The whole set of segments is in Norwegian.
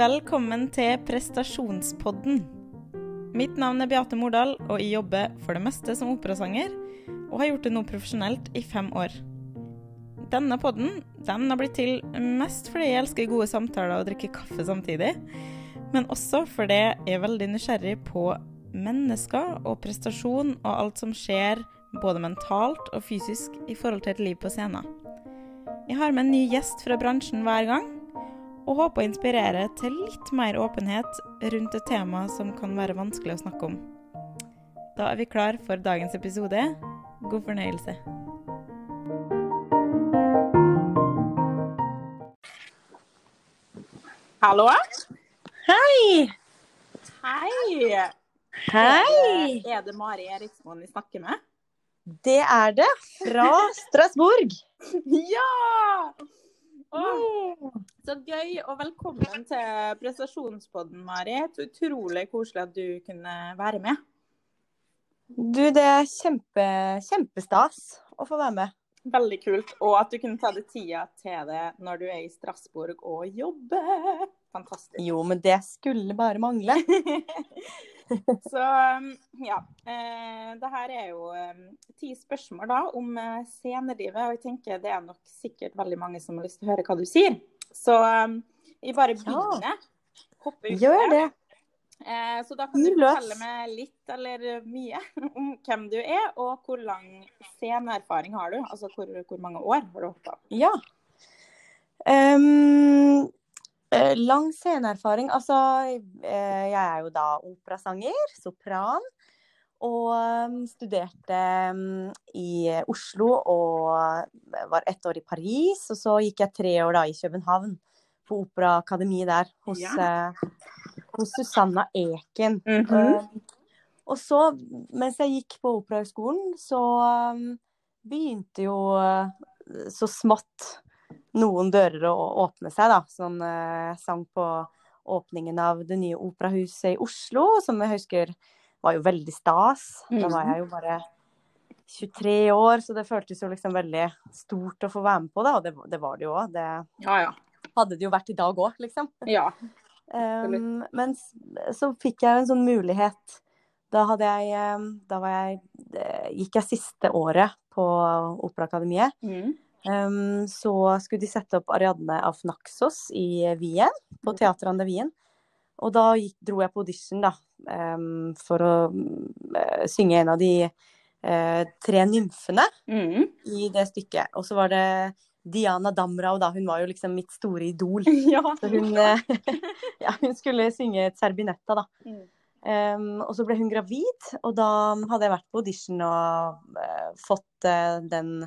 Velkommen til prestasjonspodden. Mitt navn er Beate Mordal, og jeg jobber for det meste som operasanger, og har gjort det nå profesjonelt i fem år. Denne podden den har blitt til mest fordi jeg elsker gode samtaler og drikke kaffe samtidig, men også fordi jeg er veldig nysgjerrig på mennesker og prestasjon og alt som skjer både mentalt og fysisk i forhold til et liv på scenen. Jeg har med en ny gjest fra bransjen hver gang, og håper å inspirere til litt mer åpenhet rundt et tema som kan være vanskelig å snakke om. Da er vi klar for dagens episode. God fornøyelse. Hallo? Hei! Hei! Hei! Er det Mari Eriksmoen vi snakker med? Det er det. Fra Strasbourg. Ja! Åh, så gøy, og velkommen til prestasjonspodden, Mari. Så utrolig koselig at du kunne være med. Du, det er kjempe, kjempestas å få være med. Veldig kult. Og at du kunne ta deg tida til det når du er i Strasbourg og jobber. Fantastisk. Jo, men det skulle bare mangle. Så um, ja. Eh, det her er jo um, ti spørsmål da om eh, scenelivet, og jeg tenker det er nok sikkert veldig mange som har lyst til å høre hva du sier. Så um, jeg bare begynner. Hopper ut Gjør det. Eh, så da kan du fortelle meg litt eller mye om hvem du er, og hvor lang sceneerfaring har du? Altså hvor, hvor mange år har du hoppa? Ja. Ehm, eh, lang sceneerfaring. Altså, eh, jeg er jo da operasanger, sopran. Og ehm, studerte ehm, i Oslo og var ett år i Paris. Og så gikk jeg tre år da i København, på Operaakademiet der, hos, eh, hos Susanna Eken. Mhm. Eh, og så, mens jeg gikk på Operahøgskolen, så um, begynte jo så smått noen dører å åpne seg, da. Sånn uh, sang på åpningen av det nye operahuset i Oslo, som jeg husker var jo veldig stas. Da var jeg jo bare 23 år, så det føltes jo liksom veldig stort å få være med på det, og det, det var det jo òg. Det Ja, ja. hadde det jo vært i dag òg, liksom. Ja. Um, men så fikk jeg en sånn mulighet. Da hadde jeg um, Da var jeg eh, Gikk jeg siste året på Operaakademiet. Mm. Um, så skulle de sette opp Ariadne av Naxos i Wien, på Teater an Wien. Og da gikk, dro jeg på audition, da, um, for å uh, synge en av de uh, tre nymfene Mm. i det stykket. Og så var det Diana Damrau, da. Hun var jo liksom mitt store idol. ja. Så hun, eh, ja, hun skulle synge et Serbinetta, da. Mm. Em, og så ble hun gravid, og da hadde jeg vært på audition og uh, fått den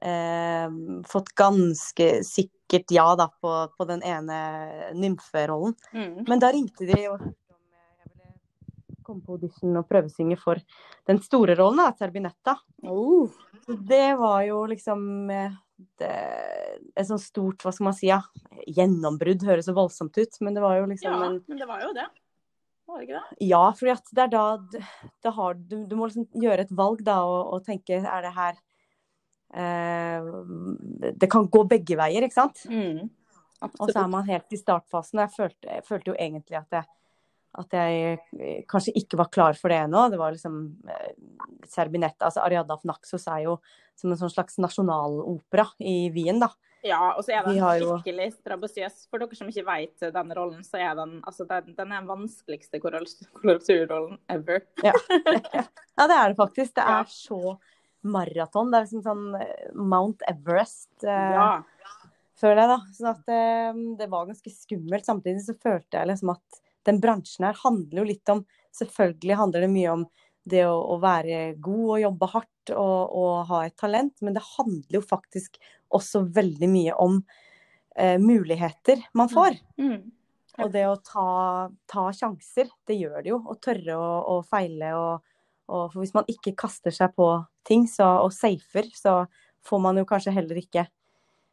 eh, Fått ganske sikkert ja da på, på den ene nymferollen. Mm. Men da ringte de og spurte om jeg ville komme på audition og prøvesynge for den store rollen, da, Serbinetta. Oh. Så det var jo liksom eh, det, et sånt stort, hva skal man si, ja, gjennombrudd høres så voldsomt ut, men det var jo liksom Ja, en men det var jo det. Var det ikke det? Ja, at det er da, da har, du, du må liksom gjøre et valg da, og, og tenke er det her Det kan gå begge veier, ikke sant? Mm. Og så er man helt i startfasen. Jeg følte, jeg følte jo egentlig at jeg, at jeg eh, kanskje ikke var klar for det ennå. Det var liksom eh, Serbinetta, altså Ariadna Naxos er jo som en sånn slags nasjonalopera i Wien, da. Ja, og så er den skikkelig jo- strabasiøs. For dere som ikke vet den rollen, så er den altså den, den er den vanskeligste koral- ever. Ja. ja, det er det faktisk. Det Ja. er så maraton. Det er liksom sånn eh, Mount Everest, eh, Ja. føler jeg, da. Sånn at eh, det var ganske skummelt. Samtidig så følte jeg liksom at den bransjen her handler jo litt om Selvfølgelig handler det mye om det å, å være god og jobbe hardt og, og ha et talent, men det handler jo faktisk også veldig mye om eh, muligheter man får. Mm. Og det å ta, ta sjanser, det gjør det jo. Å tørre å, å feile. Og, og hvis man ikke kaster seg på ting så, og safer, så får man jo kanskje heller ikke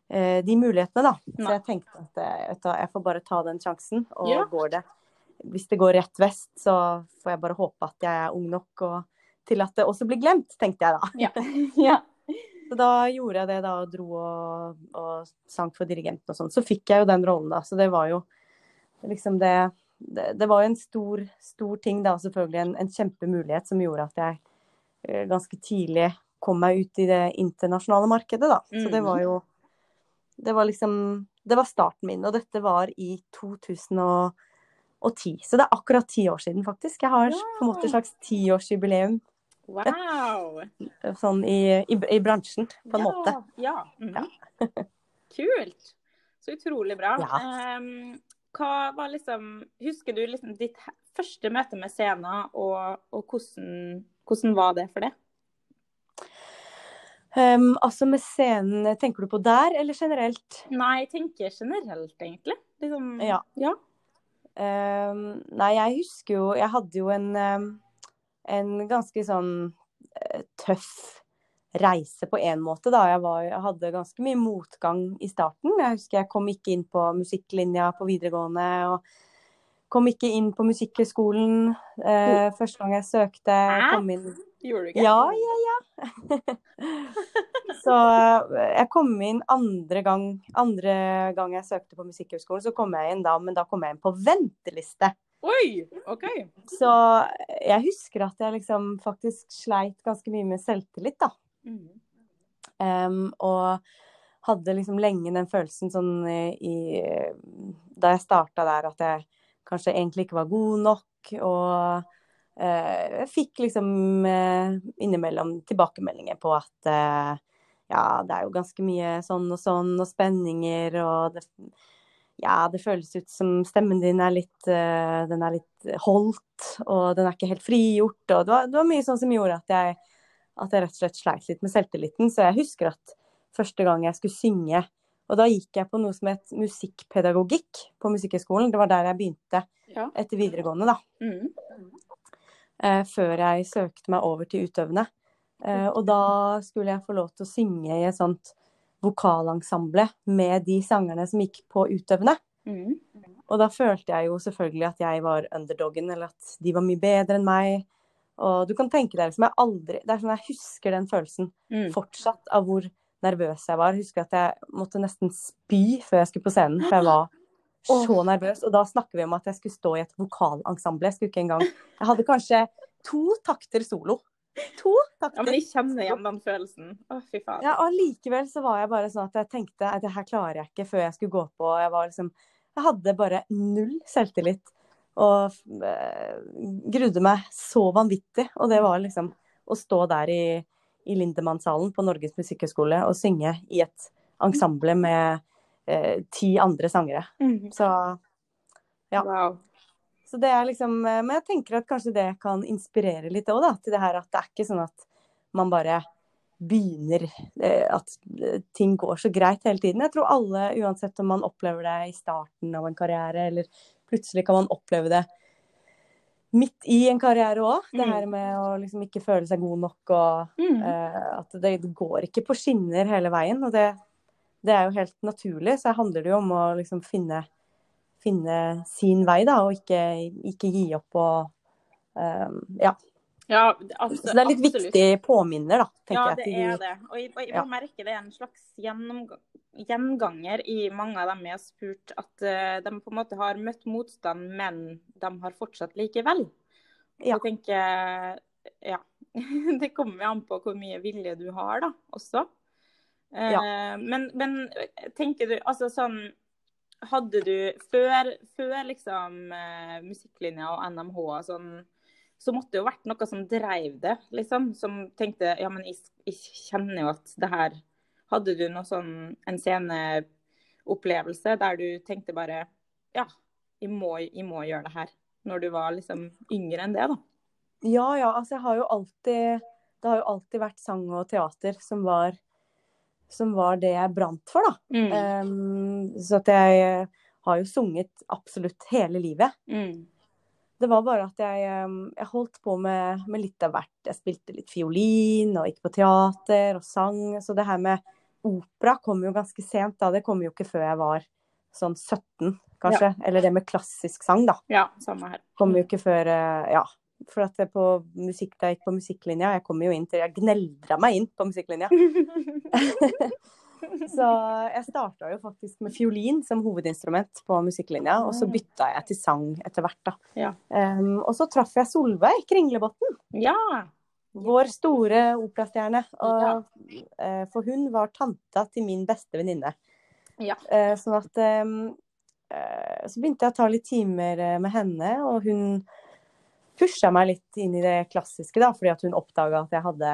eh, de mulighetene, da. Så jeg tenkte at eh, du jeg får bare ta den sjansen, og Ja. går det. Hvis det går rett vest, så får jeg bare håpe at jeg er ung nok og, til at det også blir glemt, tenkte jeg da. Ja. ja. Så da gjorde jeg det da, og dro og, og sang for dirigenten og sånn. Så fikk jeg jo den rollen da, så det var jo liksom det, det, det var en stor, stor ting, da, selvfølgelig en, en kjempemulighet som gjorde at jeg eh, ganske tidlig kom meg ut i det internasjonale markedet, da. Så det var jo Det var liksom Det var starten min, og dette var i 2010. Så det er akkurat ti år siden, faktisk. Jeg har på en måte et slags tiårsjubileum Wow! sånn i, i, i bransjen, på en ja, måte. Ja. mhm. Kult. Så utrolig bra. Ja. Ehm, hva var liksom Husker du liksom ditt første møte med scenen, og, og hvordan, hvordan var det for det? Um, altså med scenen, tenker du på der, eller generelt? Nei, jeg tenker generelt, egentlig. Liksom, Ja. ja. Um, nei, jeg husker jo Jeg hadde jo en, um, en ganske sånn eh, tøff reise på en måte, da. Jeg, var, jeg hadde ganske mye motgang i starten. Jeg husker jeg kom ikke inn på musikklinja på videregående. og Kom ikke inn på Musikkhøgskolen eh, første gang jeg søkte. Kom inn Gjorde du ikke? Ja, ja, ja. så eh, jeg kom inn andre gang, andre gang jeg søkte på Musikkhøgskolen, så kom jeg inn da, men da kom jeg inn på venteliste. Oi! OK. Så jeg husker at jeg liksom faktisk sleit ganske mye med selvtillit, da. Mhm. Um, og hadde liksom lenge den følelsen sånn i, i Da jeg starta der, at jeg kanskje egentlig ikke var god nok. Og eh, jeg fikk liksom uh, innimellom tilbakemeldinger på at uh, ja, det er jo ganske mye sånn og sånn, og spenninger, og det ja, det føles ut som stemmen din er litt, eh, den er litt holdt, og den er ikke helt frigjort. Og det var, det var mye sånn som gjorde at jeg, at jeg rett og slett sleit litt med selvtilliten. Så jeg husker at første gang jeg skulle synge, og da gikk jeg på noe som het musikkpedagogikk på Musikkhøgskolen. Det var der jeg begynte Ja. etter videregående, da. Mm. Eh, før jeg søkte meg over til utøvende. Eh, og da skulle jeg få lov til å synge i et sånt vokalensemble med de sangerne som gikk på utøvende. Mm. Og da følte jeg jo selvfølgelig at jeg var underdogen, eller at de var mye bedre enn meg. Og du kan tenke deg liksom jeg aldri Det er sånn jeg husker den følelsen mm. fortsatt av hvor nervøs jeg var. Jeg husker at jeg måtte nesten spy før jeg skulle på scenen, for jeg var så nervøs. Og da snakker vi om at jeg skulle stå i et vokalensemble. Jeg skulle ikke engang Jeg hadde kanskje to takter solo. To takter. Ja, men jeg kjenner igjen den følelsen. Å, fy faen. Ja, og allikevel så var jeg bare sånn at jeg tenkte at det her klarer jeg ikke før jeg skulle gå på. Jeg var liksom Jeg hadde bare null selvtillit. Og eh, grudde meg så vanvittig. Og det var liksom å stå der i, i Lindemannshallen på Norges musikkhøgskole og synge i et ensemble med eh, ti andre sangere. Mhm. Så, ja. Wow. så det er liksom eh, Men jeg tenker at kanskje det kan inspirere litt òg, da. Til det her at det er ikke sånn at man bare begynner eh, At eh, ting går så greit hele tiden. Jeg tror alle, uansett om man opplever det i starten av en karriere, eller plutselig kan man oppleve det midt i en karriere òg. Det Mm. her med å liksom ikke føle seg god nok og mm. uh, at det, det går ikke på skinner hele veien. Og det, det er jo helt naturlig. Så handler det jo om å liksom finne, finne sin vei, da, og ikke, ikke gi opp og um, Ja. Ja, Så det er litt absolutt. viktig påminner, da, tenker jeg. Ja, jeg. det til er det. Og jeg, og jeg Ja. merker det er en slags gjenganger i mange av dem jeg har spurt, at uh, de på en måte har møtt motstand, men de har fortsatt likevel. Ja. Jeg tenker Ja. Det kommer an på hvor mye vilje du har, da, også. Ja. men, men tenker du Altså sånn Hadde du før, før liksom eh, musikklinja og NMH og sånn så måtte det jo vært noe som dreiv det, liksom. Som tenkte ja, men jeg, jeg kjenner jo at det her Hadde du noe sånn en sceneopplevelse der du tenkte bare ja, jeg må, jeg må gjøre det her. Når du var liksom yngre enn det, da. Ja, ja. Altså, jeg har jo alltid Det har jo alltid vært sang og teater som var, som var det jeg brant for, da. Mm. Um, så at jeg har jo sunget absolutt hele livet. Mm. Det var bare at jeg, um, jeg holdt på med, med litt av hvert. Jeg spilte litt fiolin og gikk på teater og sang. Så det her med opera kom jo ganske sent. da. Det kom jo ikke før jeg var sånn 17, kanskje. Eller det med klassisk sang, da. Ja, samme her. Kom jo ikke før eh, Ja. For at det på musikk, da jeg gikk på musikklinja Jeg kom jo inn til Jeg gneldra meg inn på musikklinja. Så jeg starta jo faktisk med fiolin som hovedinstrument på musikklinja, og så bytta jeg til sang etter hvert, da. Ja. Um, og så traff jeg Solveig Kringlebotn, Ja. vår store operastjerne. Ja. Uh, for hun var tanta til min beste venninne. Ja. Uh, sånn at um, uh, Så begynte jeg å ta litt timer med henne, og hun pusha meg litt inn i det klassiske, da, fordi at hun oppdaga at jeg hadde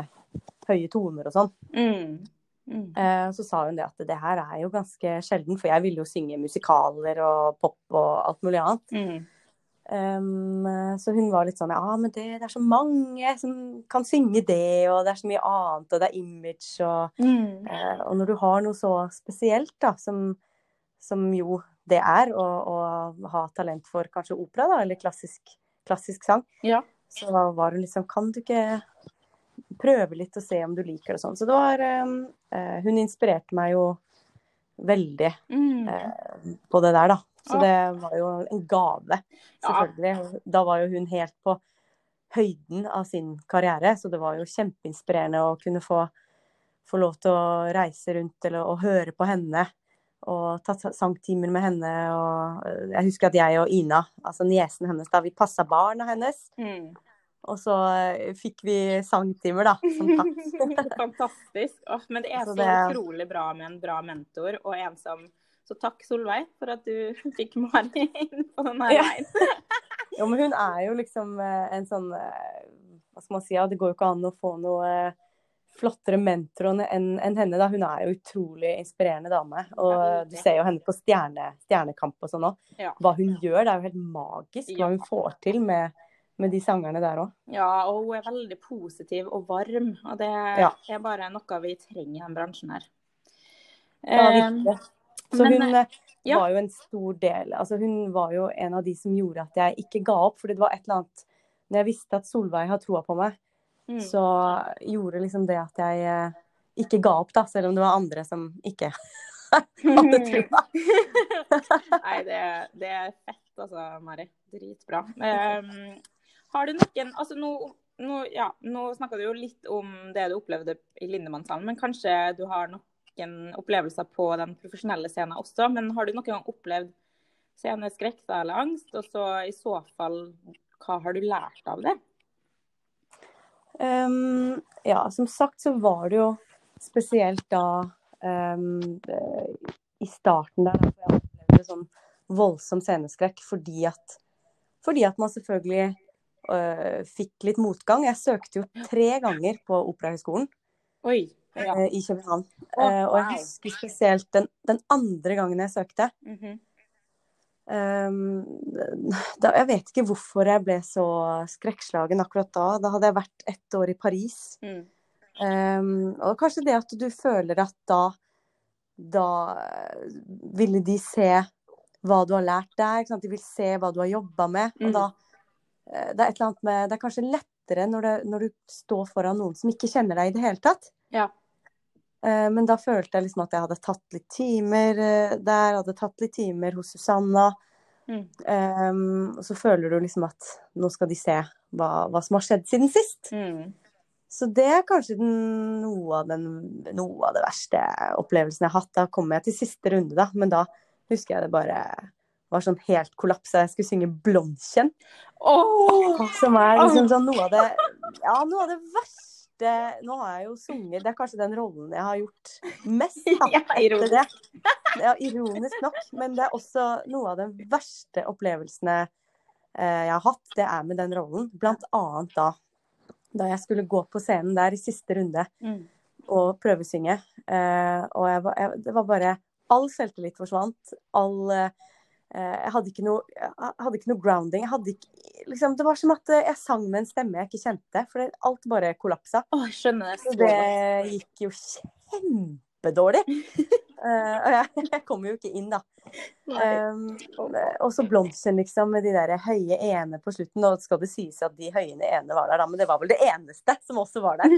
høye toner og sånn. Mm. Mm. Eh, Så sa hun det at det her er jo ganske sjelden, for jeg ville jo synge musikaler og pop og alt mulig annet. Mm. Um, så hun var litt sånn ja, men det, det er så mange som kan synge det, og det er så mye annet, og det er image og Mm. uh, Og når du har noe så spesielt, da, som, som jo det er, å, å ha talent for kanskje opera, da, eller klassisk, klassisk sang, Ja. så var hun liksom Kan du ikke prøve litt og se om du liker det sånn. Så det var um, eh, Hun inspirerte meg jo veldig Mm. eh, på det der, da. Så Ja. det var jo en gave, Ja. selvfølgelig. Da var jo hun helt på høyden av sin karriere, så det var jo kjempeinspirerende å kunne få, få lov til å reise rundt eller å høre på henne. Og ta ta- sangtimer med henne. Og eh, jeg husker at jeg og Ina, altså niesen hennes, da vi passa barna hennes. Mm. Og så eh, fikk vi sangtimer, da, som takk. Fantastisk. Oh, men det er Så det- utrolig bra med en bra mentor, og en som Så takk, Solveig, for at du fikk Mari inn på denne Ja. veien. Jo, men hun er jo liksom eh, en sånn eh, Hva skal man si? Ja, det går jo ikke an å få noe flottere mentor enn enn henne. da. Hun er jo utrolig inspirerende dame. Og du ser jo henne på stjerne, Stjernekamp og sånn òg. Ja. Hva hun gjør, det er jo helt magisk hva hun får til med, med de sangerne der òg. Ja, og hun er veldig positiv og varm. Og det Ja. er bare noe vi trenger i den bransjen her. Ja, Eh, virkelig. Så men, hun eh, ja. var jo en stor del Altså hun var jo en av de som gjorde at jeg ikke ga opp. Fordi det var et eller annet Når jeg visste at Solveig har troa på meg, mm. så gjorde liksom det at jeg eh, ikke ga opp, da. Selv om det var andre som ikke hadde trua. Nei, det, det er fett altså, Mari. Dritbra. Um, har du noen Altså nå, nå, ja, nå snakka du jo litt om det du opplevde i Lindemannshallen, men kanskje du har noen opplevelser på den profesjonelle scenen også. Men har du noen gang opplevd sceneskrekk eller angst? Og så i så fall, hva har du lært av det? Um, ja, som sagt så var det jo spesielt da um, i starten der, da, jeg opplevde sånn voldsom sceneskrekk fordi at, fordi at man selvfølgelig fikk litt motgang. Jeg søkte jo tre ganger på Operahøgskolen. Ja. eh, i København. Å, Eh, og jeg husker spesielt den, den andre gangen jeg søkte. Mhm. Um, da, jeg vet ikke hvorfor jeg ble så skrekkslagen akkurat da. Da hadde jeg vært ett år i Paris. Mm. Um, og kanskje det at du føler at da Da ville de se hva du har lært der. Ikke sant? De vil se hva du har jobba med. Mm. Og da eh, Det er et eller annet med Det er kanskje lettere når, det, når du står foran noen som ikke kjenner deg i det hele tatt. Ja. Eh, Men da følte jeg liksom at jeg hadde tatt litt timer eh, der, hadde tatt litt timer hos Susanna. Mm. Um, og så føler du liksom at nå skal de se hva, hva som har skjedd siden sist. Mm. Så det er kanskje den, noe, av den, noe av det verste opplevelsen jeg har hatt. Da kommer jeg til siste runde, da. Men da husker jeg det bare var sånn helt kollapsa. Jeg skulle synge 'Blondkjenn', Oh! som er liksom sånn noe av det Ja, noe av det verste Nå har jeg jo sunget Det er kanskje den rollen jeg har gjort mest da, etter det. Ja, ironisk nok. Men det er også noe av de verste opplevelsene eh, jeg har hatt. Det er med den rollen. Blant annet da da jeg skulle gå på scenen der i siste runde Mm. og prøvesynge. Uh, og jeg var, jeg, det var bare All selvtillit forsvant. All eh, Jeg hadde ikke noe, jeg hadde ikke noe grounding. Jeg hadde ikke, liksom, det var som at eh, jeg sang med en stemme jeg ikke kjente. For det, alt bare kollapsa. Åh, jeg skjønner det så det gikk jo kjempedårlig. uh, og jeg, jeg kom jo ikke inn, da. Um, og så blomsten, liksom, med de der høye ene på slutten. Nå skal det sies at de høye ene var der, da, men det var vel det eneste som også var der.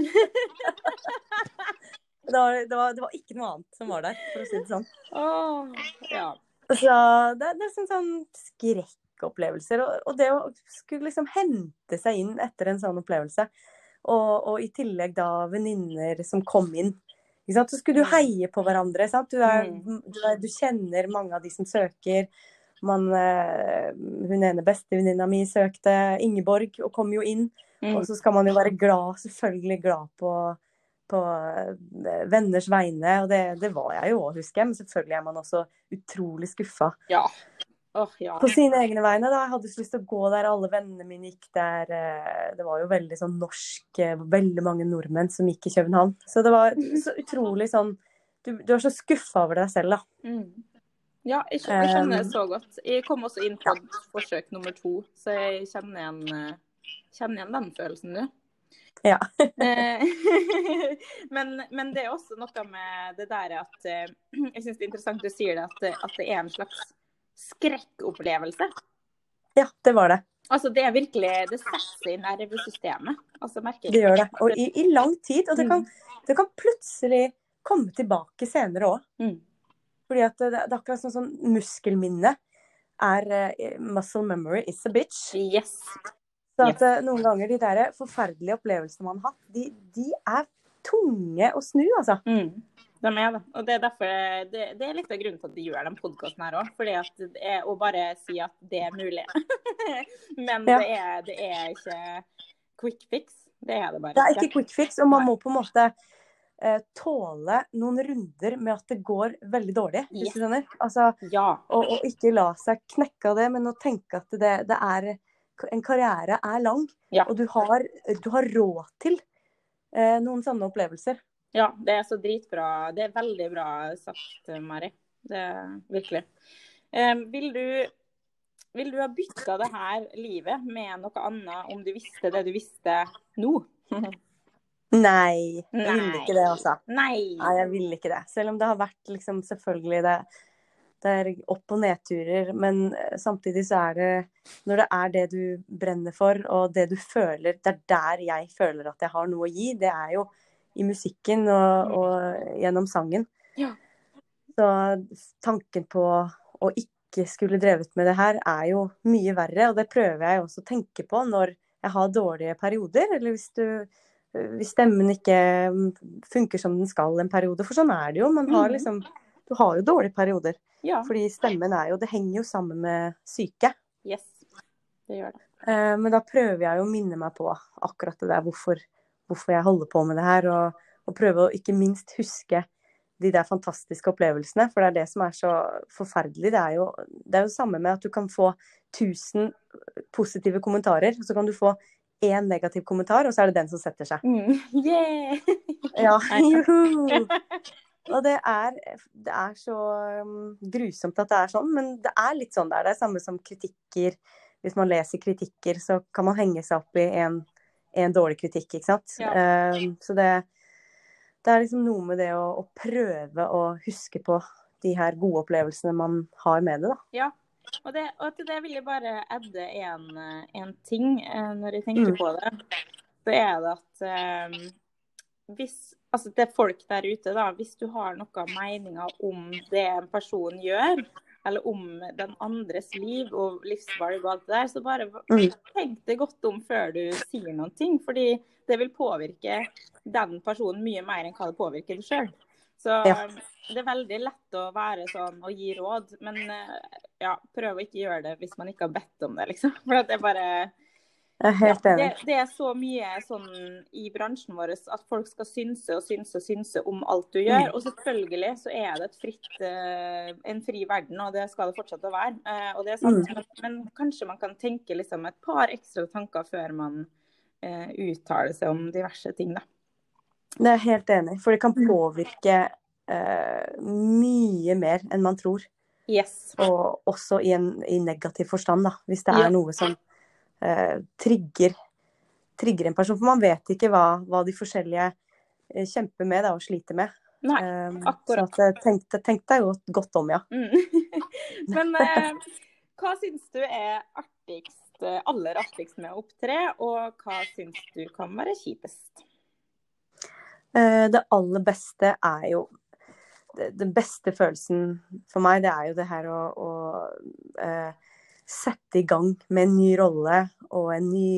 det, var, det, var, det var ikke noe annet som var der, for å si det sånn. Åh, ja. Så det, det er sånn, sånn skrekkopplevelser. Og, og det å skulle liksom hente seg inn etter en sånn opplevelse, og, og i tillegg da venninner som kom inn Ikke sant? Så skulle du Mm. heie på hverandre. Du, er, Mm. du, er, du kjenner mange av de som søker. Man, eh, hun ene bestevenninna mi søkte, Ingeborg, og kom jo inn. Mm. Og så skal man jo være glad, selvfølgelig glad på, på eh, venners vegne. Og det, det var jeg jo òg, husker jeg. Men selvfølgelig er man også utrolig skuffa Ja. Oh, ja. på sine egne vegne. da. Jeg hadde så lyst til å gå der alle vennene mine gikk der. eh, Det var jo veldig sånn norsk, eh, veldig mange nordmenn som gikk i København. Så det var så utrolig sånn Du, du er så skuffa over deg selv, da. Mm. Ja, jeg skjønner, jeg skjønner det så godt. Jeg kom også inn på forsøk nummer to, så jeg kjenner igjen, kjenner igjen den følelsen, du. Ja. Eh, men, men det er også noe med det der at eh, Jeg syns det er interessant du sier det, at, at det er en slags skrekkopplevelse. Ja, det var det. Altså, det er virkelig Det setter i nervesystemet. Altså, merker Det gjør det. Og i, i lang tid. Og det kan, det kan plutselig komme tilbake senere òg. Mm. Fordi at det, det er akkurat sånn som muskelminne er uh, Muscle memory is a bitch. Yes. Så at yes. noen ganger de der forferdelige opplevelsene man har hatt, de, de er tunge å snu, altså. Mm. De er det. Og det er derfor det, det er litt av grunnen til at de gjør den podkasten her òg. Fordi at det er å bare si at det er mulig. Men Ja. det, er, det er ikke quick fix. Det er det bare Det er ikke quick fix, og man må på en måte eh, tåle noen runder med at det går veldig dårlig, hvis du skjønner. Altså, Ja. og, og ikke la seg knekke av det, men å tenke at det, det er En karriere er lang, Ja. og du har, du har råd til eh, noen sånne opplevelser. ja. Det er så dritbra. Det er veldig bra sagt, Mari. Det er virkelig. Eh, vil du vil du ha bytta det her livet med noe annet om du visste det du visste nå? Nei, jeg ville ikke det, altså. Nei. Nei, jeg vil ikke det. Selv om det har vært liksom selvfølgelig det, det er opp- og nedturer. Men eh, samtidig så er det Når det er det du brenner for, og det du føler Det er der jeg føler at jeg har noe å gi. Det er jo i musikken og, og gjennom sangen. Ja. Så tanken på å ikke skulle drevet med det her er jo mye verre, og det prøver jeg også å tenke på når jeg har dårlige perioder, eller hvis du hvis stemmen ikke mm, funker som den skal en periode. For sånn er det jo. Man har Mhm. liksom Du har jo dårlige perioder. Ja. Fordi stemmen er jo Det henger jo sammen med syke. Yes. Det gjør det. Eh, Men da prøver jeg jo å minne meg på akkurat det der hvorfor, hvorfor jeg holder på med det her. Og, og prøve å ikke minst huske de der fantastiske opplevelsene. For det er det som er så forferdelig. Det er jo det er jo samme med at du kan få 1000 positive kommentarer, og så kan du få én negativ kommentar, og så er det den som setter seg. Mm. Yeah. Ja, juhu! Og det er, det er så um, grusomt at det er sånn, men det er litt sånn det er. Det er samme som kritikker. Hvis man leser kritikker, så kan man henge seg opp i en, en dårlig kritikk, ikke sant. Ja. Um, så det, det er liksom noe med det å, å prøve å huske på de her gode opplevelsene man har med det, da. Ja. Og, det, og til det vil jeg bare edde en, eh, en ting eh, når jeg tenker Mm. på det. Så er det at eh, hvis Altså til folk der ute, da. Hvis du har noen meninger om det en person gjør, eller om den andres liv og livsvalg og alt det der, så bare Mm. tenk deg godt om før du sier noen ting. Fordi det vil påvirke den personen mye mer enn hva det påvirker deg sjøl. Så det er veldig lett å være sånn og gi råd, men eh, ja, prøv å ikke gjøre det hvis man ikke har bedt om det, liksom. For det er bare Jeg er helt ja, det, det er så mye sånn i bransjen vår at folk skal synse og synse og synse om alt du gjør. Mm. Og selvfølgelig så er det et fritt, eh, en fri verden, og det skal det fortsette å være. Eh, og det er sant, Mm. men, men kanskje man kan tenke liksom et par ekstra tanker før man eh, uttaler seg om diverse ting, da. Det er jeg helt enig. For det kan Mm. påvirke eh, mye mer enn man tror. Yes. Og også i, en, i negativ forstand, da. Hvis det er Ja. noe som eh, trigger, trigger en person. For man vet ikke hva, hva de forskjellige eh, kjemper med da, og sliter med. Nei, akkurat. så at, eh, tenk, tenk deg godt, godt om, ja. Mm. Men eh, hva syns du er artigst, eh, aller artigst med å opptre, og hva syns du kan være kjipest? Eh, det aller beste er jo Den beste følelsen for meg, det er jo det her å, å eh, sette i gang med en ny rolle og en ny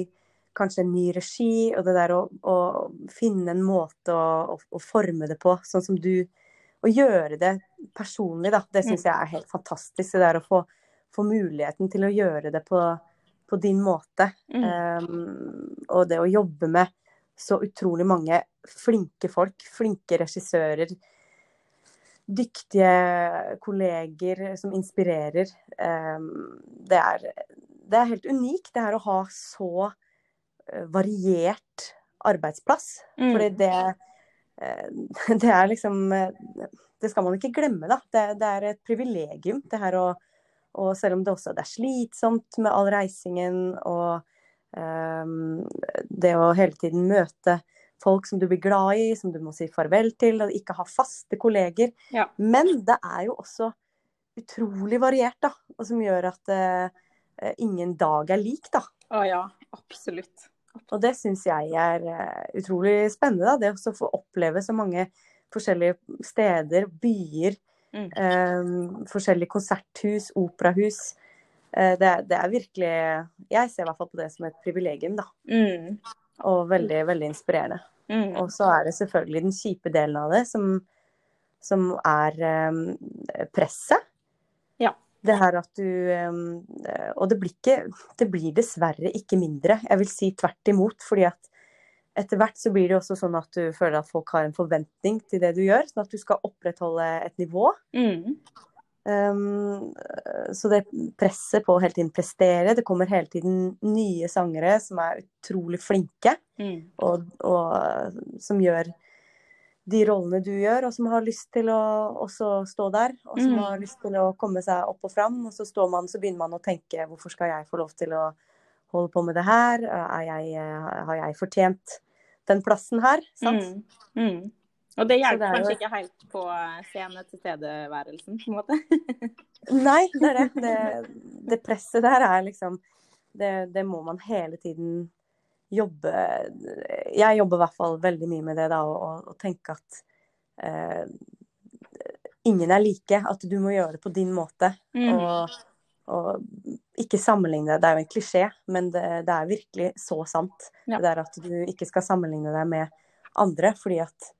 kanskje en ny regi, og det der å, å finne en måte å, å, å, forme det på, sånn som du Å gjøre det personlig, da. Det syns jeg er helt fantastisk. Det der å få, få muligheten til å gjøre det på, på din måte. Mm. Um, og det å jobbe med så utrolig mange flinke folk, flinke regissører, dyktige kolleger som inspirerer. Um, det, er, det er helt unikt, det her å ha så Eh, variert arbeidsplass. Mm. Fordi det, eh, det er liksom eh, Det skal man ikke glemme, da. Det, det er et privilegium, det her å og selv om det også er slitsomt med all reisingen og um, det å hele tiden møte folk som du blir glad i, som du må si farvel til, og ikke ha faste kolleger. Ja. Men det er jo også utrolig variert, da. Og som gjør at uh, ingen dag er lik, da. Å ja, absolutt. Og det syns jeg er uh, utrolig spennende. Da. Det å få oppleve så mange forskjellige steder, byer, mm. uh, forskjellige konserthus, operahus. Det, det, er virkelig Jeg ser i hvert fall på det som et privilegium, da. Mm. Og veldig, veldig inspirerende. Mm. Og så er det selvfølgelig den kjipe delen av det, som, som er um, presset. Det her at du um, Og det blir, ikke, det blir dessverre ikke mindre. Jeg vil si tvert imot. fordi at etter hvert så blir det også sånn at du føler at folk har en forventning til det du gjør. Sånn at du skal opprettholde et nivå. Mm. Um, så det presset på å hele tiden prestere Det kommer hele tiden nye sangere som er utrolig flinke, mm. og, og, som gjør de rollene du gjør, og som har lyst til å også stå der. Og som mm. har lyst til å komme seg opp og fram. Og så, står man, så begynner man å tenke hvorfor skal jeg få lov til å holde på med det her? Jeg, har jeg fortjent den plassen her? Sant? Mm. Og det hjelper det kanskje jo... ikke helt på scene tilstedeværelsen, på en måte? Nei, det er det. det. det. presset der er liksom det, det må man hele tiden jobbe Jeg jobber i hvert fall veldig mye med det, da, og, og tenke at eh, ingen er like. At du må gjøre det på din måte. Mm. Og, og, ikke sammenligne. Det er jo en klisjé, men det, det er virkelig så sant. Ja. Det er at du ikke skal sammenligne deg med andre, fordi at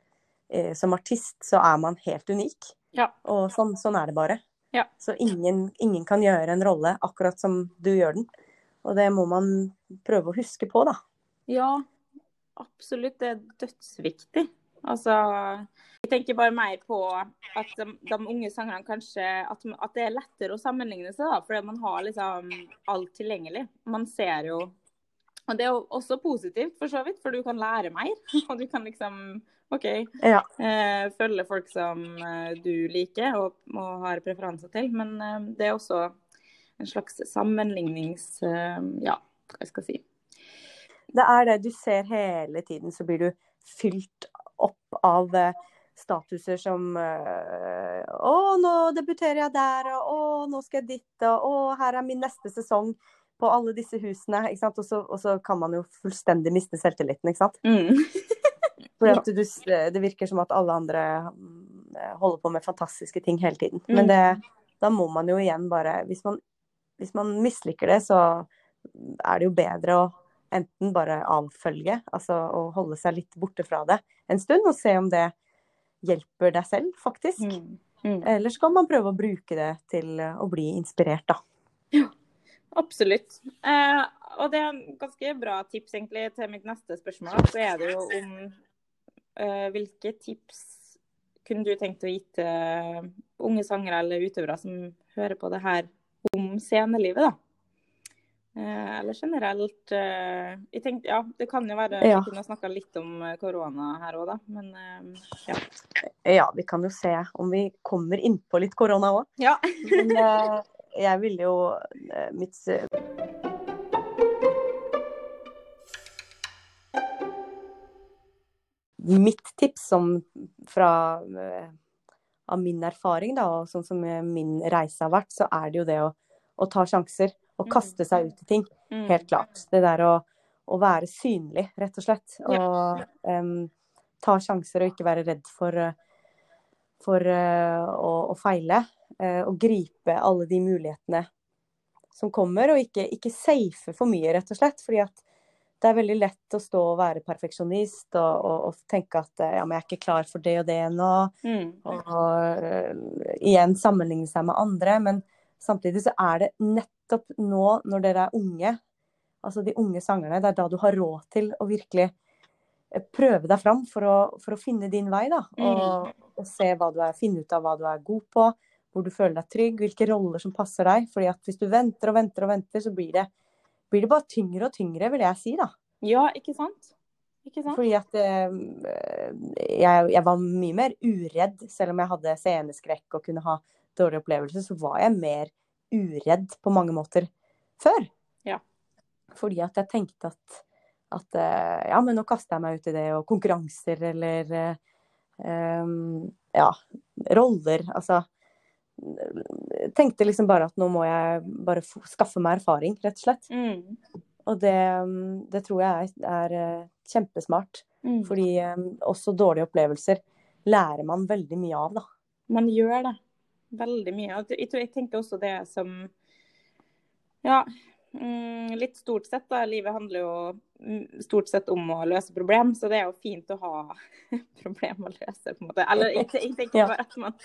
eh, som artist så er man helt unik. Ja. Og sånn, sånn, er det bare. Ja. Så ingen, ingen, kan gjøre en rolle akkurat som du gjør den. Og det må man prøve å huske på, da. Ja, absolutt. Det er dødsviktig. Altså, jeg tenker bare mer på at de, de unge sangerne kanskje at, at, det er lettere å sammenligne seg, da, fordi man har liksom alt tilgjengelig. Man ser jo Og det er jo også positivt, for så vidt, for du kan lære mer. Og du kan liksom OK, ja. eh, følge folk som eh, du liker og, og har preferanser til. Men eh, det er også en slags sammenlignings... Eh, ja, hva skal jeg si det er det du ser hele tiden, så blir du fylt opp av eh, statuser som eh, Å, nå debuterer jeg der, og å, nå skal jeg dit, og å, her er min neste sesong på alle disse husene. ikke sant? Og så, og så kan man jo fullstendig miste selvtilliten, ikke sant. Mm. For du, det virker som at alle andre mm, holder på med fantastiske ting hele tiden. Men mm. det, da må man jo igjen bare Hvis man, hvis man misliker det, så er det jo bedre å enten bare avfølge, altså å holde seg litt borte fra det en stund, og se om det hjelper deg selv, faktisk. Mm. Mm. Eller så kan man prøve å bruke det til å bli inspirert, da. Absolutt. Eh, og det er en ganske bra tips egentlig til mitt neste spørsmål. Så er det jo om eh, hvilke tips kunne du tenkt å gi til unge sangere eller utøvere som hører på det her om scenelivet, da? Eh, eller generelt eh, jeg tenkte, ja, Det kan jo være ja. vi kunne snakka litt om eh, korona her òg, da. Men ja. Ja, vi kan jo se om vi kommer innpå litt korona òg. Ja. Men jeg ville jo mitt Mitt tips som fra av min erfaring, da, og sånn som min reise har vært, så er det jo det å, å ta sjanser. Å mm. kaste seg ut i ting. Mm. Helt klart. Det der å, å være synlig, rett og slett. Og um, ta sjanser og ikke være redd for, for uh, å, å, feile. Uh, og gripe alle de mulighetene som kommer, og ikke, ikke safe for mye, rett og slett. Fordi at det er veldig lett å stå og være perfeksjonist og, og, og, tenke at ja, men jeg er ikke klar for det og det nå. Mm. Og, og uh, igjen sammenligne seg med andre. Men samtidig så er det nettopp nå når dere er unge, altså de unge sangerne, det er da du har råd til å virkelig eh, prøve deg fram for å, for å finne din vei. da, og, mm. og se hva du er, finne ut av hva du er god på, hvor du føler deg trygg, hvilke roller som passer deg. fordi at hvis du venter og venter og venter, så blir det blir det bare tyngre og tyngre, vil jeg si, da. Ja, ikke sant? Ikke sant? Fordi at uh, jeg, jeg, var mye mer uredd, selv om jeg hadde sceneskrekk og kunne ha dårlige opplevelser, så var jeg mer uredd på mange måter før. Ja. Fordi at jeg tenkte at, at uh, ja, men nå kaster jeg meg ut i det, og konkurranser eller uh, um, ja, roller. Altså tenkte liksom bare at nå må jeg bare skaffe meg erfaring, rett og slett. Mm. Og det, det, tror jeg er, er eh, kjempesmart. Mm. Fordi um, også dårlige opplevelser lærer man veldig mye av, da. Man gjør det. Veldig mye. Jeg, jeg tenker også det som Ja, Mm, litt stort sett, da. Livet handler jo mm, stort sett om å løse problem, så det er jo fint å ha problem å løse, på en måte. Eller jeg, tenker bare at man,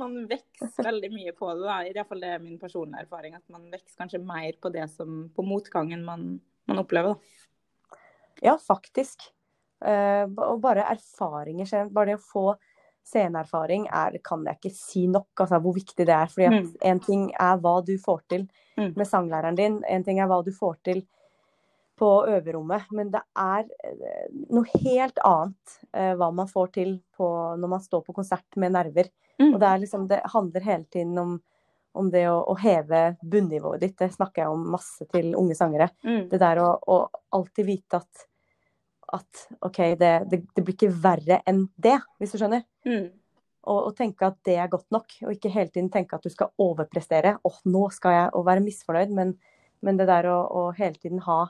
man vokser veldig mye på det, da. I hvert fall det er min personlige erfaring. At man vokser kanskje mer på det som på motgangen man, man opplever, da. Ja, faktisk. Uh, og bare erfaringer, bare det å få sceneerfaring er, kan jeg ikke si nok, altså hvor viktig det er. fordi at mm. ting er hva du får til mm. Med sanglæreren din, en ting er hva du får til på øverommet, men det er eh, noe helt annet eh, hva man får til på, når man står på konsert med nerver. Mm. Og det, liksom, det, handler hele tiden om, om det å, å, heve bunnivået ditt. Det snakker jeg om masse til unge sangere. Mm. Det der å, å, alltid vite at at OK, det, det, det, blir ikke verre enn det, hvis du skjønner. Mm. Og, og, tenke at det er godt nok, og ikke hele tiden tenke at du skal overprestere. Åh, nå skal jeg og være misfornøyd, men, men det der å, å, hele tiden ha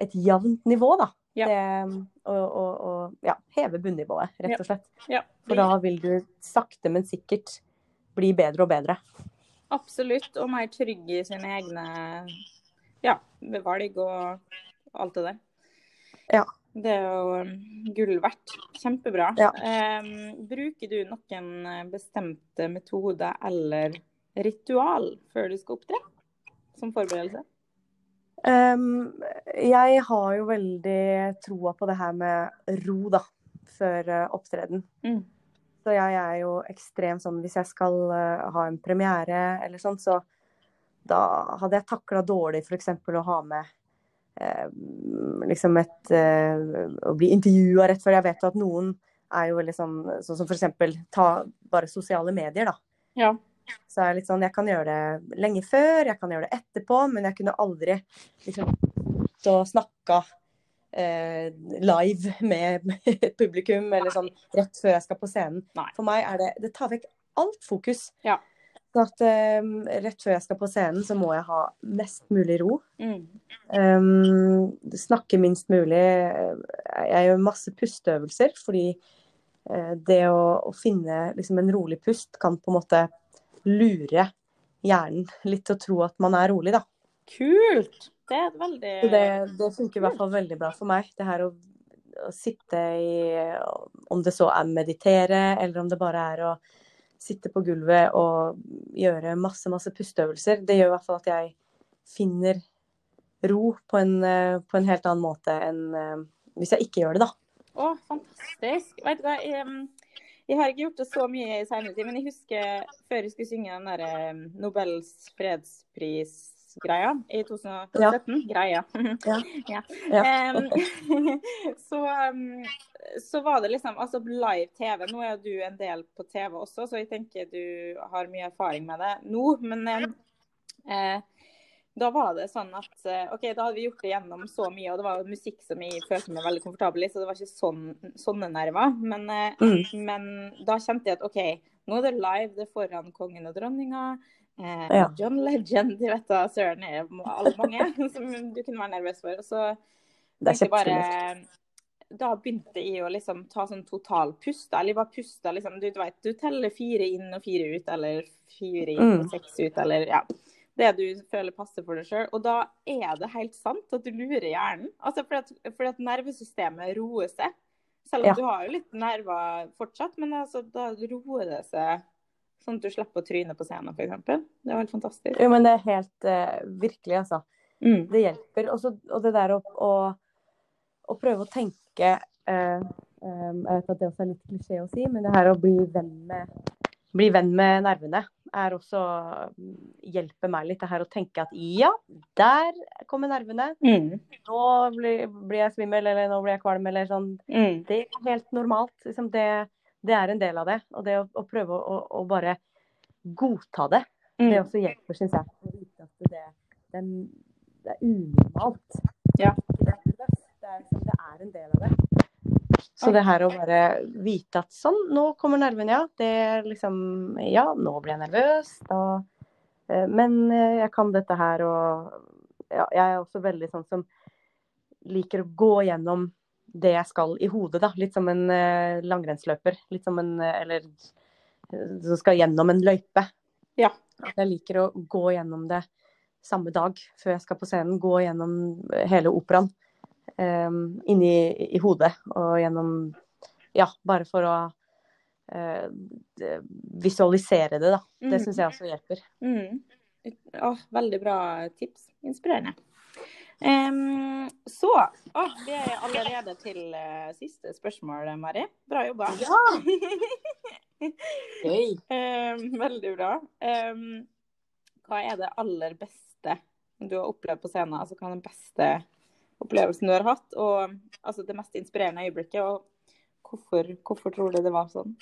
et jevnt nivå, da. Ja. Det, og, og, og ja, heve bunnivået, rett og slett. Ja. For da vil du sakte, men sikkert bli bedre og bedre. Absolutt, og mer trygg i sine egne ja, valg og alt det der. Ja. Det er jo um, gull verdt. Kjempebra. Ja. Um, bruker du noen eh, bestemte metoder eller ritual før du skal opptre? Som forberedelse? Um, jeg har jo veldig troa på det her med ro, da, før uh, opptreden. Mm. Så jeg er jo ekstremt sånn Hvis jeg skal uh, ha en premiere eller sånn, så da hadde jeg takla dårlig f.eks. å ha med Eh, liksom et eh, Å bli intervjua rett før. Jeg vet at noen er jo veldig sånn Sånn som f.eks. ta bare sosiale medier, da. Ja. Så jeg, litt sånn, jeg kan gjøre det lenge før, jeg kan gjøre det etterpå, men jeg kunne aldri liksom og snakka eh, live med et publikum, eller sånn rett før jeg skal på scenen. Nei. For meg er det Det tar vekk alt fokus. Ja. Så at um, rett før jeg skal på scenen, så må jeg ha mest mulig ro. Mm. Um, snakke minst mulig. Jeg gjør masse pusteøvelser, fordi uh, det å, å finne liksom, en rolig pust kan på en måte lure hjernen litt til å tro at man er rolig, da. Kult! Det er veldig Det, det funker i hvert fall veldig bra for meg. Det her å, å sitte i Om det så er meditere, eller om det bare er å sitte på gulvet og gjøre masse, masse pusteøvelser. Det gjør i hvert fall at jeg finner ro på en, eh, på en helt annen måte enn uh, hvis jeg ikke gjør det, da. Å, fantastisk. Vet du hva, jeg, jeg, har ikke gjort det så mye i senere tid, men jeg husker før jeg skulle synge den derre Nobels fredspris greia i 2017. Ja. Greia. ja. Um, så, um, så, var det liksom altså live TV. Nå er du en del på TV også, så jeg tenker du har mye erfaring med det nå. Men eh, da var det sånn at eh, OK, da hadde vi gjort det gjennom så mye, og det var musikk som jeg følte meg veldig komfortabel i, så det var ikke sånn, sånne nerver. Men, eh, mm. men da kjente jeg at OK, nå er det live, det er foran kongen og dronninga. Eh, ja. John Legend, du vet da, søren er alle mange som du kunne være nervøs for. Og så det bare Da begynte jeg å liksom ta sånn totalpust. Eller bare puste, liksom Du, du vet, du teller fire inn og fire ut, eller fire inn og mm. seks ut, eller ja. det du føler passer for deg sjøl. Og da er det helt sant at du lurer hjernen. Altså fordi at, fordi at nervesystemet roer seg. Selv om Ja. du har jo litt nerver fortsatt, men altså, da roer det seg sånn at du slipper å tryne på scenen, f.eks. Det er helt fantastisk. Jo, men det er helt uh, virkelig, altså. Mm. Det hjelper. Også, og det der å, å, å prøve å tenke uh, um, Jeg vet at det også er litt klisjé å si, men det her å bli venn med, bli venn med nervene er også hjelper meg litt. Det her å tenke at ja, der kommer nervene. Mm. Nå blir, blir jeg svimmel, eller nå blir jeg kvalm, eller sånn. Mm. Det er helt normalt. Liksom det, det er en del av det. Og det å, å prøve å, å bare godta det, det er også hjelper, syns jeg. Å vite at det, det, det er unormalt. Ja. Det er, det, det er en del av det. Så det her å bare vite at sånn, nå kommer nervene, ja. Det er liksom Ja, nå blir jeg nervøs. Da eh, Men eh, jeg kan dette her, og ja, jeg er også veldig sånn som liker å gå gjennom det jeg skal i hodet, da. Litt som en eh, langrennsløper. Litt som en eh, Eller eh, som skal gjennom en løype. Ja. Jeg liker å gå gjennom det samme dag før jeg skal på scenen. Gå gjennom hele operaen. Um, inni i hodet og gjennom Ja, bare for å eh, visualisere det, da. Det Mm. syns jeg også hjelper. Mm. Åh, veldig bra tips. Inspirerende. Em, så åh, vi er allerede til uh, siste spørsmål, Mari. Bra jobba. Gøy. um, veldig bra. Um, hva er det aller beste du har opplevd på scenen? Altså, hva er den beste opplevelsen du har hatt? Og altså, det mest inspirerende øyeblikket? Og hvorfor, hvorfor tror du det var sånn?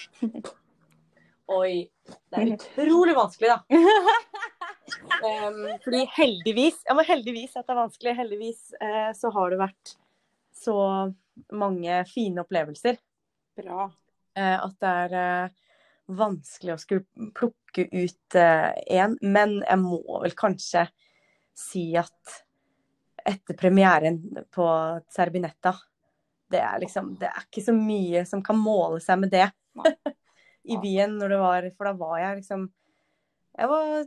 Oi. Det er utrolig vanskelig, da. Em, fordi heldigvis Ja, men heldigvis at det er vanskelig. Heldigvis eh, så har det vært så mange fine opplevelser. Bra. eh, at det er eh, vanskelig å skulle plukke ut én. men jeg må vel kanskje si at etter premieren på Serbinetta det er liksom Det er ikke så mye som kan måle seg med det i byen når det var For da var jeg liksom Jeg var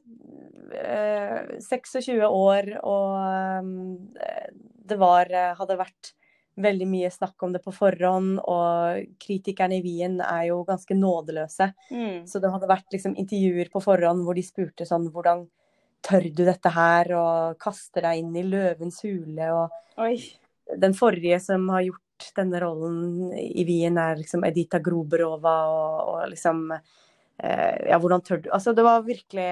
eh, 26 år, og eh, det var eh, Hadde vært veldig mye snakk om det på forhånd, og kritikerne i Wien er jo ganske nådeløse. Mm. Så det hadde vært liksom intervjuer på forhånd hvor de spurte sånn Hvordan tør du dette her? Og kaster deg inn i løvens hule. Og Oi. den forrige som har gjort denne rollen i Wien, er liksom Edita Groberova og, og liksom Ja, hvordan tør du Altså, det var virkelig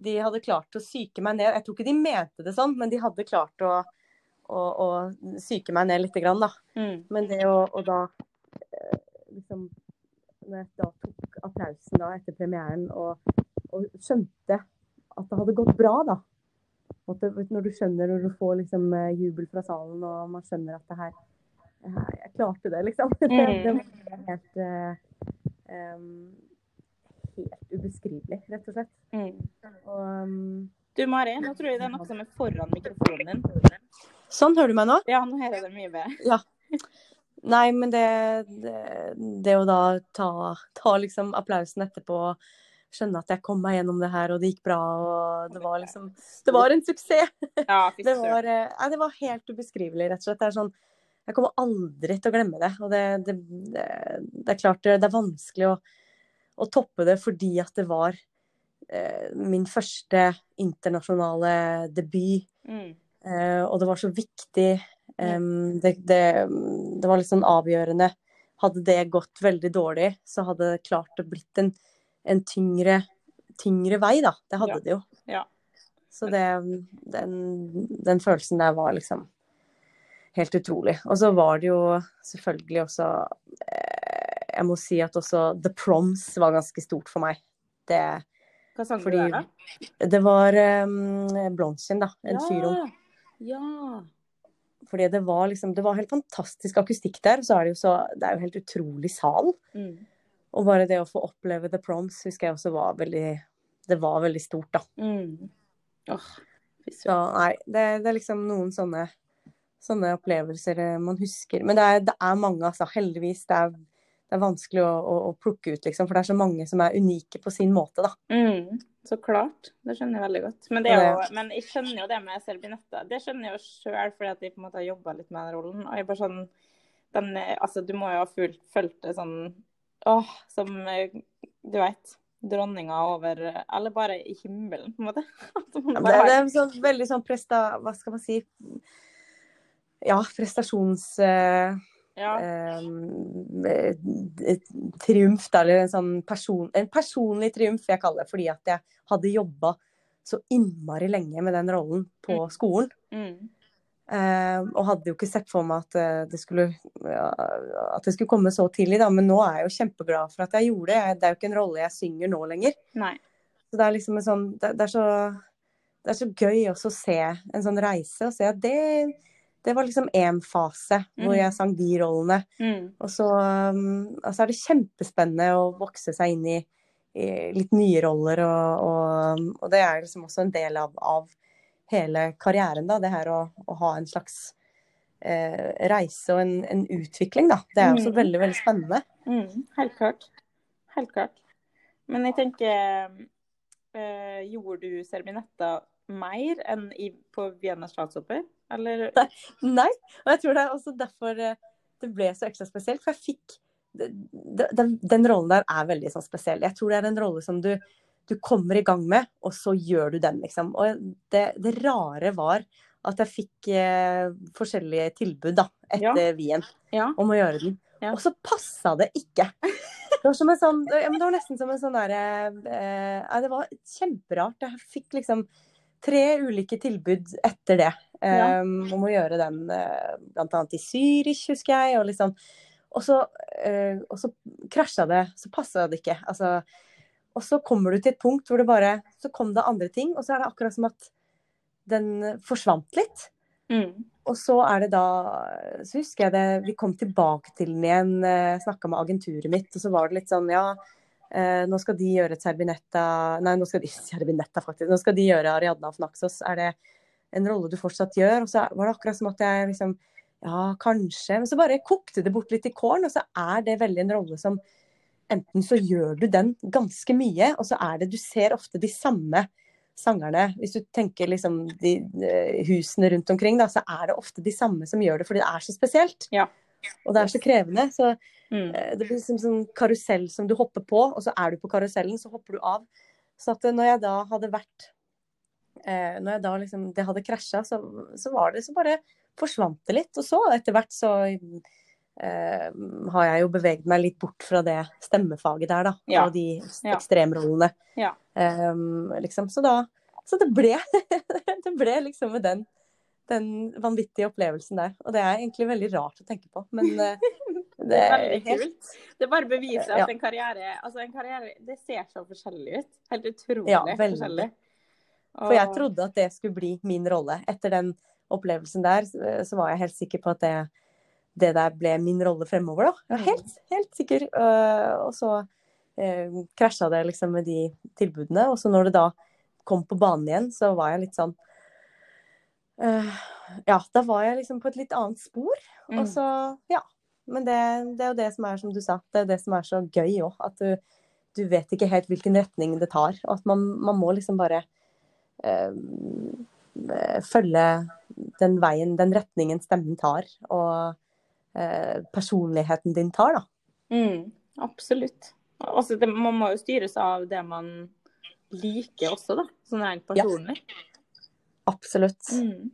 De hadde klart å psyke meg ned. Jeg tror ikke de mente det sånn, men de hadde klart å, å, å psyke meg ned lite grann, da. Mm. Men det å, å da eh, liksom Når jeg da tok applausen da etter premieren og, og skjønte at det hadde gått bra, da. Det, når du skjønner, når du får liksom eh, jubel fra salen og man skjønner at det her Jeg, klarte det, liksom. Det, det var helt uh, em, Helt ubeskrivelig, rett og slett. Mm. Og, um, Du Mari, nå tror jeg det er noe som er foran mikrofonen din. sånn, hører du meg nå? Ja, nå hører jeg det mye bedre. Nei, men det, det, det å da ta, ta liksom applausen etterpå, skjønne at jeg kom meg gjennom det her, og det gikk bra, og det var liksom Det var en suksess! Ja, Det var, eh, nei, det var helt ubeskrivelig, rett og slett. Det er sånn Jeg kommer aldri til å glemme det. Og det, det, det, det er klart det, det er vanskelig å, å toppe det fordi at det var eh, min første internasjonale debut. Mm. Eh, og det var så viktig. Um, det, det, det var litt sånn avgjørende. Hadde det gått veldig dårlig, så hadde det klart å blitt en, en tyngre, tyngre vei, da. Det hadde Ja. det jo. Ja. Så det, den, den følelsen der var liksom helt utrolig. Og så var det jo selvfølgelig også eh, Jeg må si at også The Proms var ganske stort for meg. Det, Hva sang Fordi- du der, da? det var um, Blondchen, da. En fyrom. Ja. Fordi det var liksom Det var helt fantastisk akustikk der. Så er det jo så Det er jo helt utrolig sal. Mm. Og bare det å få oppleve The Proms husker jeg også var veldig Det var veldig stort, da. Mm. Oh, Så nei, det, det er liksom noen sånne Sånne opplevelser eh, man husker. Men det er, det er mange, altså. Heldigvis. Det er, det er vanskelig å, å, å, plukke ut, liksom. For det er så mange som er unike på sin måte, da. Mm, så klart. Det skjønner jeg veldig godt. Men, jo, men, jeg skjønner jo det med Serbinetta. Det skjønner jeg jo sjøl, fordi at jeg på en måte har jobba litt med den rollen. Og jeg bare sånn den, Altså, du må jo ha fulgt, fulgt det sånn Åh, som du veit dronninga over Eller bare i himmelen, på en måte. Ja, det, det, er sånn, veldig sånn presta... Hva skal man si? Ja, prestasjons... Uh, ja. Eh, triumf, eller en sånn person, en personlig triumf, jeg kaller det. Fordi at jeg hadde jobba så innmari lenge med den rollen på mm. skolen. Mm. Eh, og hadde jo ikke sett for meg at eh, det skulle, ja, at det skulle komme så tidlig, da. Men nå er jeg jo kjempeglad for at jeg gjorde det. Det er jo ikke en rolle jeg synger nå lenger. Nei. Så det er liksom en sånn det, det, er så, det er så gøy også å se en sånn reise, og se at det det var liksom én fase mm. hvor jeg sang de rollene. Mm. Og så um, altså er det kjempespennende å vokse seg inn i, i litt nye roller, og, og, og, det er liksom også en del av, av hele karrieren, da. Det her å, å ha en slags eh, reise og en, en, utvikling, da. Det er også mm. veldig, veldig spennende. Mm. Helt klart. Helt klart. Men jeg tenker øh, Gjorde du Serbinetta mer enn i, på Vienna statsoper? Eller? Nei, og jeg tror det er også derfor eh, det ble så ekstra spesielt. For jeg fikk Den, den rollen der er veldig sånn spesiell. Jeg tror det er en rolle som du, du kommer i gang med, og så gjør du den, liksom. Og det, det rare var at jeg fikk eh, forskjellige tilbud da, etter ja. Wien ja. om å gjøre den. Ja. Og så passa det ikke. Det var, som en sånn, det var nesten som en sånn derre eh, Det var kjemperart. Jeg fikk liksom tre ulike tilbud etter det ja. Um, om å gjøre den uh, bl.a. i Zürich, husker jeg. Og, liksom, og så, uh, så krasja det, så passa det ikke. Altså, og så kommer du til et punkt hvor det bare Så kom det andre ting, og så er det akkurat som at den forsvant litt. Mm. Og så er det da Så husker jeg det Vi kom tilbake til den igjen, uh, snakka med agenturet mitt, og så var det litt sånn Ja, uh, nå skal de gjøre et Serbinetta Nei, nå skal de Serbinetta, faktisk. Nå skal de gjøre Ariadna of Naxos. Er det en rolle du fortsatt gjør. Og så var det akkurat som at jeg liksom Ja, kanskje. Men så bare kokte det bort litt i kålen, og så er det veldig en rolle som Enten så gjør du den ganske mye, og så er det Du ser ofte de samme sangerne. Hvis du tenker liksom de, de husene rundt omkring, da, så er det ofte de samme som gjør det fordi det er så spesielt. Ja. Og det er så krevende. Så mm. Eh, det blir liksom sånn karusell som du hopper på, og så er du på karusellen, så hopper du av. Så at når jeg da hadde vært eh, når jeg da liksom, det hadde krasja, så, så, var det så bare forsvant det litt. Og så etter hvert så eh, har jeg jo beveget meg litt bort fra det stemmefaget der, da. Ja. Og de ekstremrollene. Ja. Um, liksom. Så da Så det ble Det ble liksom med den, den vanvittige opplevelsen der. Og det er egentlig veldig rart å tenke på, men det er veldig kult. Det bare beviser at ja. en karriere Altså, en karriere Det ser så forskjellig ut. Helt utrolig ja, forskjellig. For jeg trodde at det skulle bli min rolle. Etter den opplevelsen der, så var jeg helt sikker på at det, det der ble min rolle fremover, da. Jeg var helt, helt sikker. Øh, og så eh, krasja det liksom med de tilbudene. Og så når det da kom på banen igjen, så var jeg litt sånn uh, Ja, da var jeg liksom på et litt annet spor. Mm. Og så, ja. Men det, det, er jo det som er, som du sa, det er det som er så gøy òg. At du, du, vet ikke helt hvilken retning det tar. Og at man, man må liksom bare øh, følge den veien, den retningen stemmen tar, og øh, personligheten din tar, da. Mm, absolutt. Også, det, man må jo styres av det man liker også, da. Sånn rent personlig. Ja. Absolutt. Mm.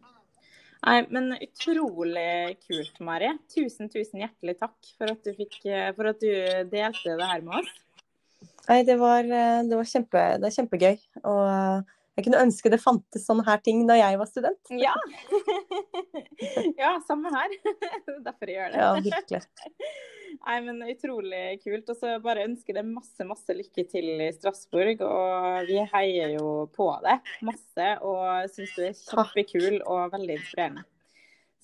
Nei, men utrolig kult, Mari. Tusen, tusen hjertelig takk for at du, fikk, for at du delte det her med oss. Nei, det var, det var kjempe, det er kjempegøy. Og jeg kunne ønske det fantes sånne her ting da jeg var student. Ja, ja samme her. Derfor jeg gjør det. Ja, virkelig. Nei, men Utrolig kult. Og så bare ønsker deg masse masse lykke til i Strasbourg. Og vi heier jo på deg masse og syns du er kjempekul og veldig inspirerende.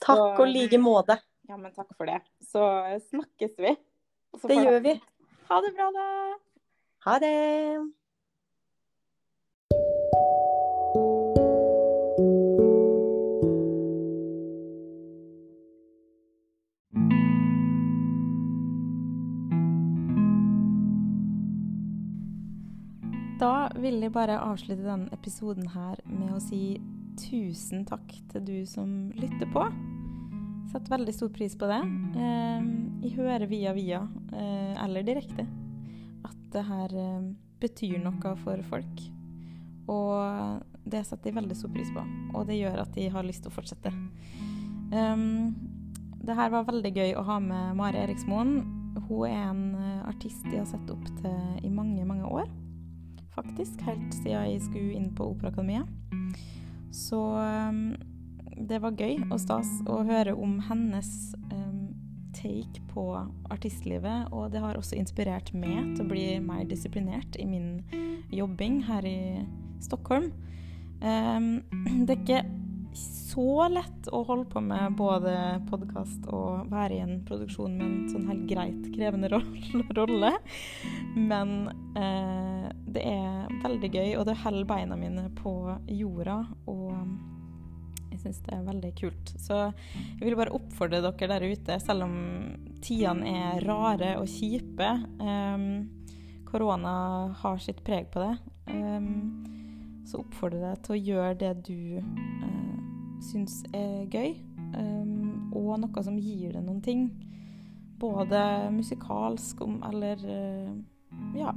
Takk og like måte. Ja, men takk for det. Så snakkes vi. det gjør vi. Ha det bra, da. Ha det. Vil jeg bare avslutte denne episoden her med å si tusen takk til du som lytter på. Setter veldig stor pris på det. Eh, jeg hører via via, eh, eller direkte, at det her eh, betyr noe for folk. Og det setter jeg veldig stor pris på, og det gjør at de har lyst til å fortsette. Um, det her var veldig gøy å ha med Mari Eriksmoen. Hun er en uh, artist jeg har sett opp til i mange, mange år. Faktisk. Helt siden jeg skulle inn på Operaakademiet. Så um, det var gøy og stas å høre om hennes um, take på artistlivet. Og det har også inspirert meg til å bli mer disiplinert i min jobbing her i Stockholm. det er ikke så lett å holde på med både podkast og være i en produksjon med en sånn helt greit krevende rolle. Men eh, det er veldig gøy, og det holder beina mine på jorda. Og jeg syns det er veldig kult. Så jeg vil bare oppfordre dere der ute, selv om tidene er rare og kjipe Eh, Korona har sitt preg på det. Um, så oppfordrer jeg til å gjøre det du eh, syns er gøy, um, og noe som gir deg noen ting. Både musikalsk om, eller uh, ja,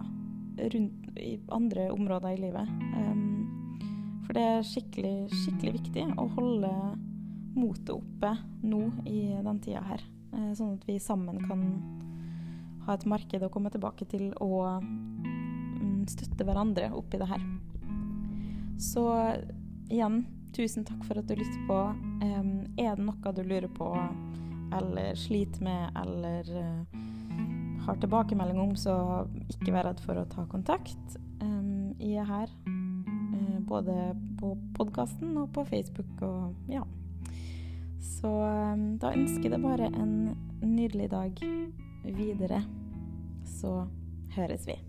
rundt i andre områder i livet. Um, for det er skikkelig, skikkelig viktig å holde motet oppe nå i den tida her. Uh, sånn at vi sammen kan ha et marked å komme tilbake til og um, støtte hverandre oppi det her. Så igjen Tusen takk for at du lytter på. Er det noe du lurer på eller sliter med eller uh, har tilbakemelding om, så ikke vær redd for å ta kontakt. Jeg er her uh, både på podkasten og på Facebook og ja. Så da ønsker jeg deg bare en nydelig dag videre. Så høres vi.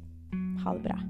Ha det bra.